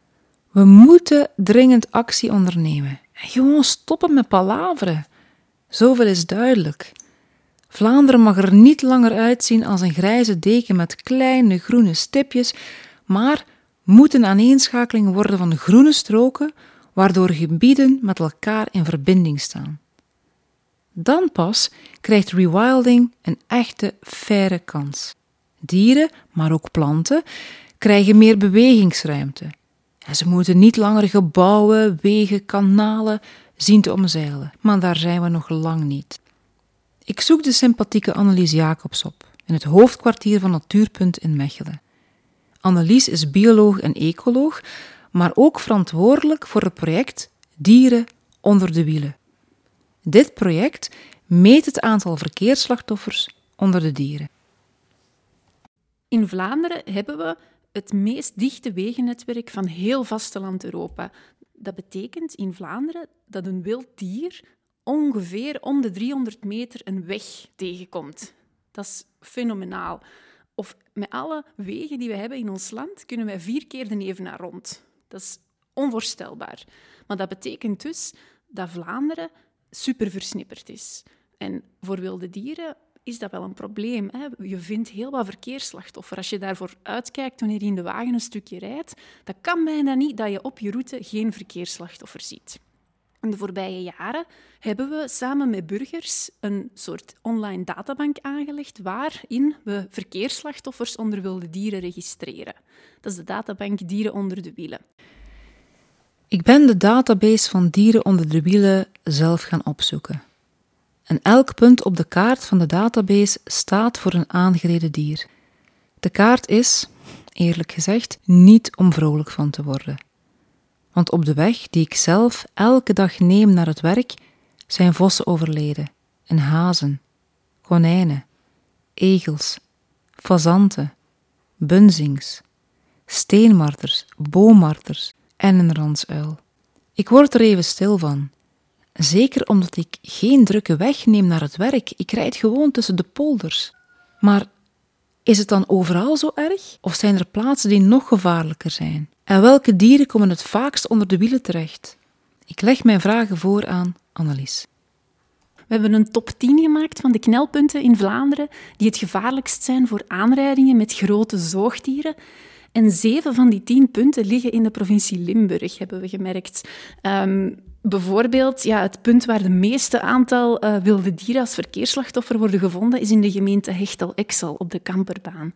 We moeten dringend actie ondernemen. En gewoon stoppen met palaveren. Zoveel is duidelijk. Vlaanderen mag er niet langer uitzien als een grijze deken met kleine groene stipjes, maar moet een aaneenschakeling worden van groene stroken, waardoor gebieden met elkaar in verbinding staan. Dan pas krijgt rewilding een echte faire kans. Dieren, maar ook planten, krijgen meer bewegingsruimte. En ze moeten niet langer gebouwen, wegen, kanalen zien te omzeilen. Maar daar zijn we nog lang niet. Ik zoek de sympathieke Annelies Jacobs op in het hoofdkwartier van Natuurpunt in Mechelen. Annelies is bioloog en ecoloog, maar ook verantwoordelijk voor het project Dieren onder de wielen. Dit project meet het aantal verkeersslachtoffers onder de dieren. In Vlaanderen hebben we het meest dichte wegennetwerk van heel vasteland Europa. Dat betekent in Vlaanderen dat een wild dier ongeveer om de 300 meter een weg tegenkomt. Dat is fenomenaal. Of met alle wegen die we hebben in ons land kunnen wij vier keer de Evenaar rond. Dat is onvoorstelbaar. Maar dat betekent dus dat Vlaanderen super versnipperd is. En voor wilde dieren is dat wel een probleem. Hè? Je vindt heel wat verkeersslachtoffer. Als je daarvoor uitkijkt wanneer je in de wagen een stukje rijdt, dat kan bijna niet dat je op je route geen verkeersslachtoffer ziet. In de voorbije jaren hebben we samen met burgers een soort online databank aangelegd waarin we verkeersslachtoffers onder wilde dieren registreren. Dat is de databank Dieren onder de wielen. Ik ben de database van Dieren onder de wielen zelf gaan opzoeken. En elk punt op de kaart van de database staat voor een aangereden dier. De kaart is, eerlijk gezegd, niet om vrolijk van te worden. Want op de weg die ik zelf elke dag neem naar het werk, zijn vossen overleden en hazen, konijnen, egels, fazanten, bunzings, steenmarters, boommarters en een ransuil. Ik word er even stil van. Zeker omdat ik geen drukke weg neem naar het werk. Ik rijd gewoon tussen de polders. Maar is het dan overal zo erg? Of zijn er plaatsen die nog gevaarlijker zijn? En welke dieren komen het vaakst onder de wielen terecht? Ik leg mijn vragen voor aan Annelies. We hebben een top 10 gemaakt van de knelpunten in Vlaanderen die het gevaarlijkst zijn voor aanrijdingen met grote zoogdieren. En zeven van die tien punten liggen in de provincie Limburg, hebben we gemerkt. Um, bijvoorbeeld, ja, het punt waar de meeste aantal uh, wilde dieren als verkeersslachtoffer worden gevonden, is in de gemeente Hechtel-Exel op de Kamperbaan.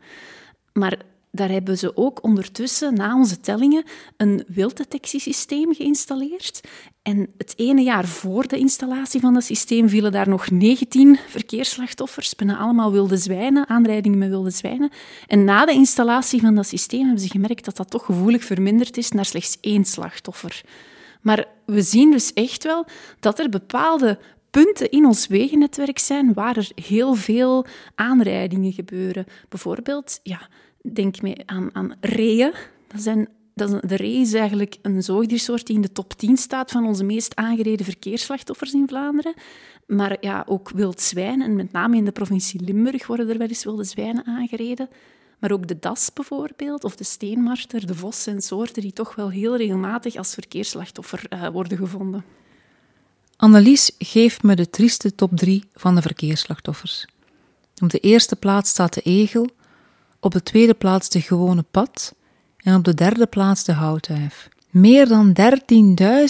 Maar daar hebben ze ook ondertussen, na onze tellingen, een wilddetectiesysteem geïnstalleerd. En het ene jaar voor de installatie van dat systeem vielen daar nog 19 verkeersslachtoffers, bijna allemaal wilde zwijnen, aanrijdingen met wilde zwijnen. En na de installatie van dat systeem hebben ze gemerkt dat dat toch gevoelig verminderd is naar slechts één slachtoffer. Maar we zien dus echt wel dat er bepaalde punten in ons wegennetwerk zijn waar er heel veel aanrijdingen gebeuren. Bijvoorbeeld, ja, denk mee aan, aan reeën. Dat zijn Dat de ree is eigenlijk een zoogdiersoort die in de top 10 staat van onze meest aangereden verkeersslachtoffers in Vlaanderen. Maar ja, ook wild zwijn, en met name in de provincie Limburg worden er wel eens wilde zwijnen aangereden. Maar ook de das bijvoorbeeld, of de steenmarter, de vos zijn soorten die toch wel heel regelmatig als verkeersslachtoffer uh, worden gevonden. Annelies geeft me de trieste top 3 van de verkeersslachtoffers. Op de eerste plaats staat de egel, op de tweede plaats de gewone pad en op de derde plaats de houtduif. Meer dan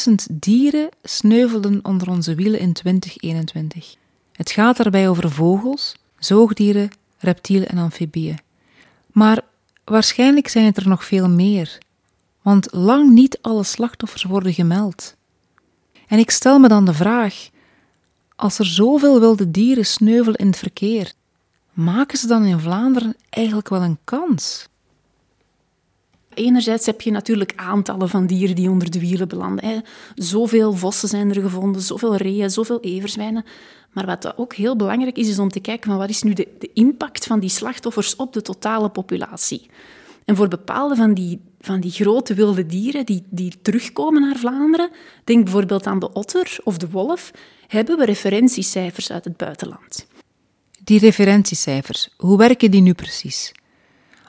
13.000 dieren sneuvelden onder onze wielen in 2021. Het gaat daarbij over vogels, zoogdieren, reptielen en amfibieën. Maar waarschijnlijk zijn het er nog veel meer, want lang niet alle slachtoffers worden gemeld. En ik stel me dan de vraag: als er zoveel wilde dieren sneuvelen in het verkeer, maken ze dan in Vlaanderen eigenlijk wel een kans? Enerzijds heb je natuurlijk aantallen van dieren die onder de wielen belanden. Zoveel vossen zijn er gevonden, zoveel reeën, zoveel everzwijnen. Maar wat ook heel belangrijk is, is om te kijken van wat is nu de, de impact van die slachtoffers op de totale populatie. En voor bepaalde van die, van die grote wilde dieren die, die terugkomen naar Vlaanderen, denk bijvoorbeeld aan de otter of de wolf, hebben we referentiecijfers uit het buitenland. Die referentiecijfers, hoe werken die nu precies?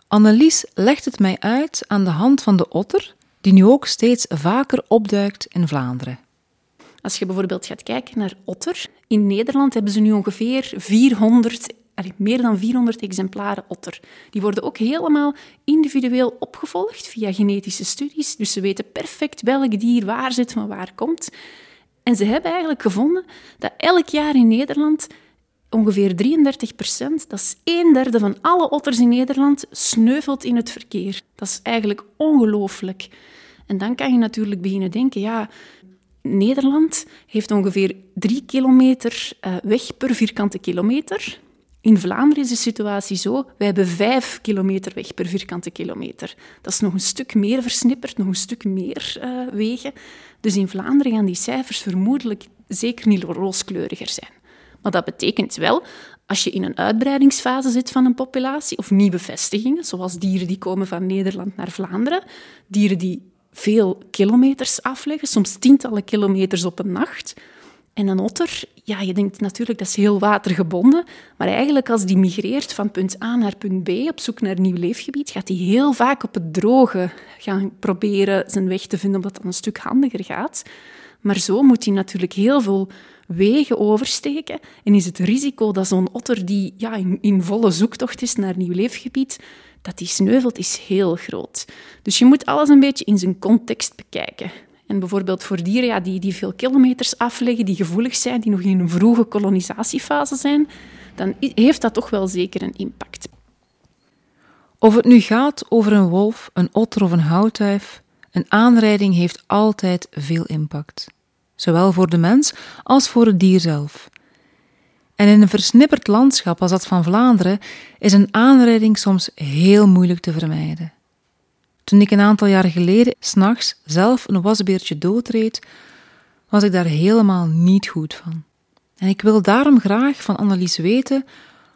Annelies legt het mij uit aan de hand van de otter, die nu ook steeds vaker opduikt in Vlaanderen. Als je bijvoorbeeld gaat kijken naar otter, in Nederland hebben ze nu ongeveer 400, meer dan 400 exemplaren otter. Die worden ook helemaal individueel opgevolgd via genetische studies, dus ze weten perfect welk dier waar zit van waar komt. En ze hebben eigenlijk gevonden dat elk jaar in Nederland ongeveer 33 procent, dat is een derde van alle otters in Nederland, sneuvelt in het verkeer. Dat is eigenlijk ongelooflijk. En dan kan je natuurlijk beginnen denken, ja, Nederland heeft ongeveer drie kilometer eh, weg per vierkante kilometer. In Vlaanderen is de situatie zo, wij hebben vijf kilometer weg per vierkante kilometer. Dat is nog een stuk meer versnipperd, nog een stuk meer uh, wegen. Dus in Vlaanderen gaan die cijfers vermoedelijk zeker niet rooskleuriger zijn. Maar dat betekent wel, als je in een uitbreidingsfase zit van een populatie, of nieuwe vestigingen, zoals dieren die komen van Nederland naar Vlaanderen, dieren die veel kilometers afleggen, soms tientallen kilometers op een nacht. En een otter, ja, je denkt natuurlijk dat is heel watergebonden, maar eigenlijk als die migreert van punt A naar punt B op zoek naar een nieuw leefgebied, gaat hij heel vaak op het droge gaan proberen zijn weg te vinden, omdat dat een stuk handiger gaat. Maar zo moet hij natuurlijk heel veel wegen oversteken. En is het risico dat zo'n otter die ja, in, volle zoektocht is naar nieuw leefgebied, dat die sneuvelt, is heel groot. Dus je moet alles een beetje in zijn context bekijken. En bijvoorbeeld voor dieren ja, die, die veel kilometers afleggen, die gevoelig zijn, die nog in een vroege kolonisatiefase zijn, dan heeft dat toch wel zeker een impact. Of het nu gaat over een wolf, een otter of een houtduif, een aanrijding heeft altijd veel impact zowel voor de mens als voor het dier zelf. En in een versnipperd landschap als dat van Vlaanderen is een aanrijding soms heel moeilijk te vermijden. Toen ik een aantal jaar geleden s'nachts zelf een wasbeertje doodreed, was ik daar helemaal niet goed van. En ik wil daarom graag van Annelies weten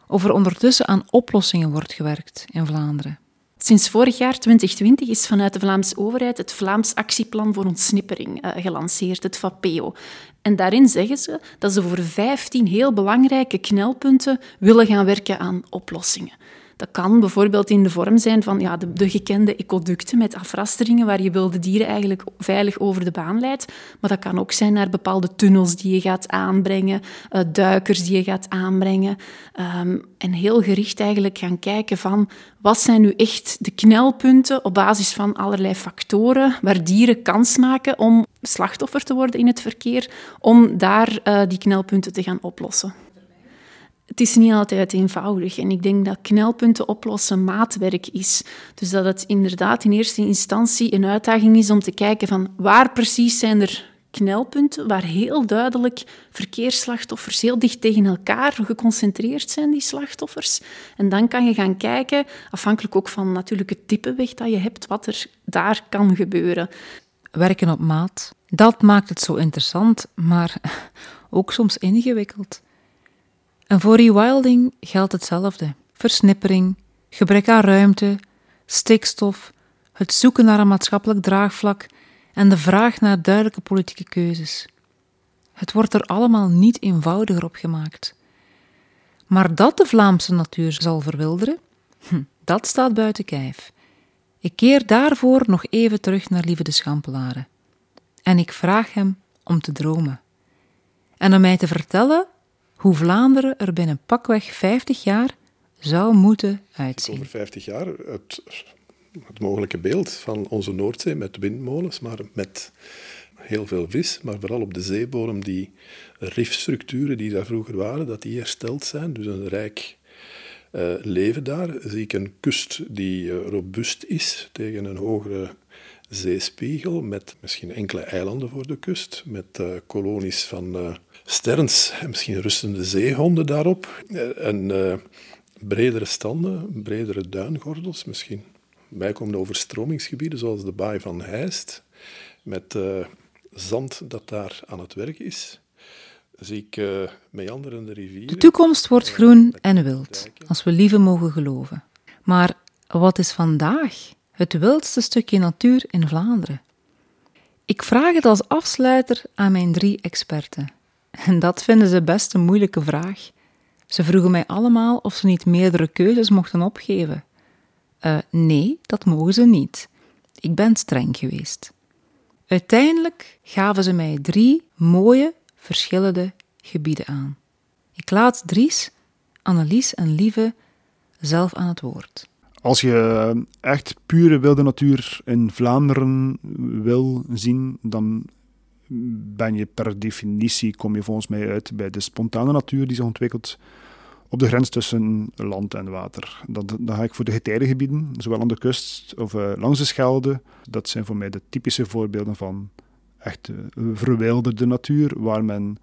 of er ondertussen aan oplossingen wordt gewerkt in Vlaanderen. Sinds vorig jaar, 2020, is vanuit de Vlaamse overheid het Vlaams Actieplan voor Ontsnippering uh, gelanceerd, het VAPEO. En daarin zeggen ze dat ze voor 15 heel belangrijke knelpunten willen gaan werken aan oplossingen. Dat kan bijvoorbeeld in de vorm zijn van ja, de, de, gekende ecoducten met afrasteringen waar je wilde dieren eigenlijk veilig over de baan leidt. Maar dat kan ook zijn naar bepaalde tunnels die je gaat aanbrengen, uh, duikers die je gaat aanbrengen. Um, en heel gericht eigenlijk gaan kijken van wat zijn nu echt de knelpunten op basis van allerlei factoren waar dieren kans maken om slachtoffer te worden in het verkeer, om daar uh, die knelpunten te gaan oplossen het is niet altijd eenvoudig. En ik denk dat knelpunten oplossen maatwerk is. Dus dat het inderdaad in eerste instantie een uitdaging is om te kijken van waar precies zijn er knelpunten, waar heel duidelijk verkeersslachtoffers heel dicht tegen elkaar geconcentreerd zijn, die slachtoffers. En dan kan je gaan kijken, afhankelijk ook van natuurlijk het type weg dat je hebt, wat er daar kan gebeuren. Werken op maat, dat maakt het zo interessant, maar ook soms ingewikkeld. En voor rewilding geldt hetzelfde. Versnippering, gebrek aan ruimte, stikstof, het zoeken naar een maatschappelijk draagvlak en de vraag naar duidelijke politieke keuzes. Het wordt er allemaal niet eenvoudiger op gemaakt. Maar dat de Vlaamse natuur zal verwilderen, hm, dat staat buiten kijf. Ik keer daarvoor nog even terug naar Lieve de Schampelaren. En ik vraag hem om te dromen. En om mij te vertellen hoe Vlaanderen er binnen pakweg 50 jaar zou moeten uitzien. Over 50 jaar het, het mogelijke beeld van onze Noordzee met windmolens, maar met heel veel vis, maar vooral op de zeebodem die rifstructuren die daar vroeger waren, dat die hersteld zijn. Dus een rijk uh, leven daar. Zie ik een kust die uh, robuust is tegen een hogere zeespiegel, met misschien enkele eilanden voor de kust, met uh, kolonies van sterns en misschien rustende zeehonden daarop. en bredere standen, bredere duingordels, misschien bijkomende overstromingsgebieden zoals de baai van Heist, met zand dat daar aan het werk is, zie ik uh, meanderende rivieren. De toekomst wordt groen en wild, als we lieve mogen geloven. Maar wat is vandaag het wildste stukje natuur in Vlaanderen? Ik vraag het als afsluiter aan mijn drie experten. En dat vinden ze best een moeilijke vraag. Ze vroegen mij allemaal of ze niet meerdere keuzes mochten opgeven. Uh, nee, dat mogen ze niet. Ik ben streng geweest. Uiteindelijk gaven ze mij drie mooie, verschillende gebieden aan. Ik laat Dries, Annelies en Lieve zelf aan het woord. Als je echt pure wilde natuur in Vlaanderen wil zien, dan ben je per definitie, kom je volgens mij uit bij de spontane natuur die zich ontwikkelt op de grens tussen land en water. Dan, dan ga ik voor de getijdengebieden, zowel aan de kust of uh, langs de Schelde. Dat zijn voor mij de typische voorbeelden van echt uh, verwilderde natuur, waar men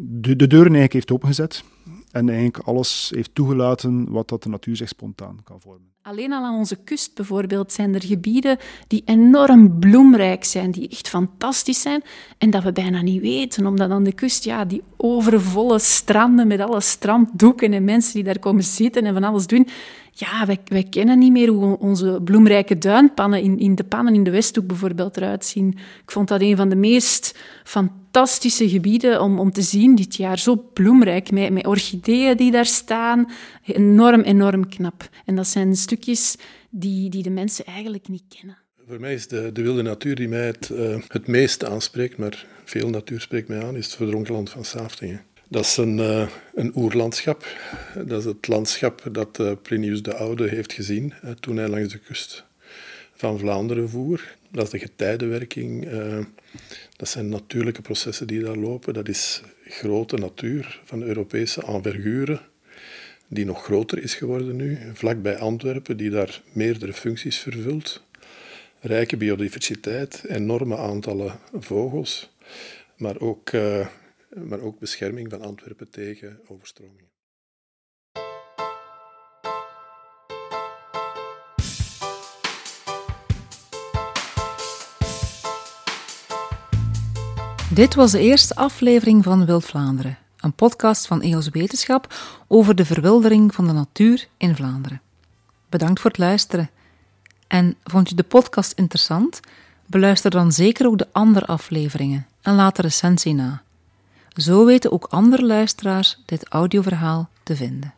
de, de deuren eigenlijk heeft opengezet en eigenlijk alles heeft toegelaten wat dat de natuur zich spontaan kan vormen. Alleen al aan onze kust bijvoorbeeld zijn er gebieden die enorm bloemrijk zijn, die echt fantastisch zijn en dat we bijna niet weten, omdat aan de kust ja, die overvolle stranden met alle stranddoeken en mensen die daar komen zitten en van alles doen, ja, wij, wij kennen niet meer hoe onze bloemrijke duinpannen in, in de pannen in de Westhoek bijvoorbeeld eruit zien. Ik vond dat een van de meest fantastische gebieden om, om te zien dit jaar. Zo bloemrijk, met, met orchideeën die daar staan. Enorm, enorm knap. En dat zijn stukjes die, die de mensen eigenlijk niet kennen. Voor mij is de, de wilde natuur die mij het, uh, het meest aanspreekt, maar veel natuur spreekt mij aan, is het verdronken van Saaftingen. Dat is een, uh, een oerlandschap. Dat is het landschap dat uh, Plinius de Oude heeft gezien toen hij langs de kust van Vlaanderen voer. Dat is de getijdenwerking. dat zijn natuurlijke processen die daar lopen. Dat is grote natuur van Europese envergure, die nog groter is geworden nu, vlakbij Antwerpen, die daar meerdere functies vervult. Rijke biodiversiteit, enorme aantallen vogels, maar ook maar ook bescherming van Antwerpen tegen overstromingen. Dit was de eerste aflevering van Wild Vlaanderen, een podcast van EOS Wetenschap over de verwildering van de natuur in Vlaanderen. Bedankt voor het luisteren. En vond je de podcast interessant? Beluister dan zeker ook de andere afleveringen en laat de recensie na. Zo weten ook andere luisteraars dit audioverhaal te vinden.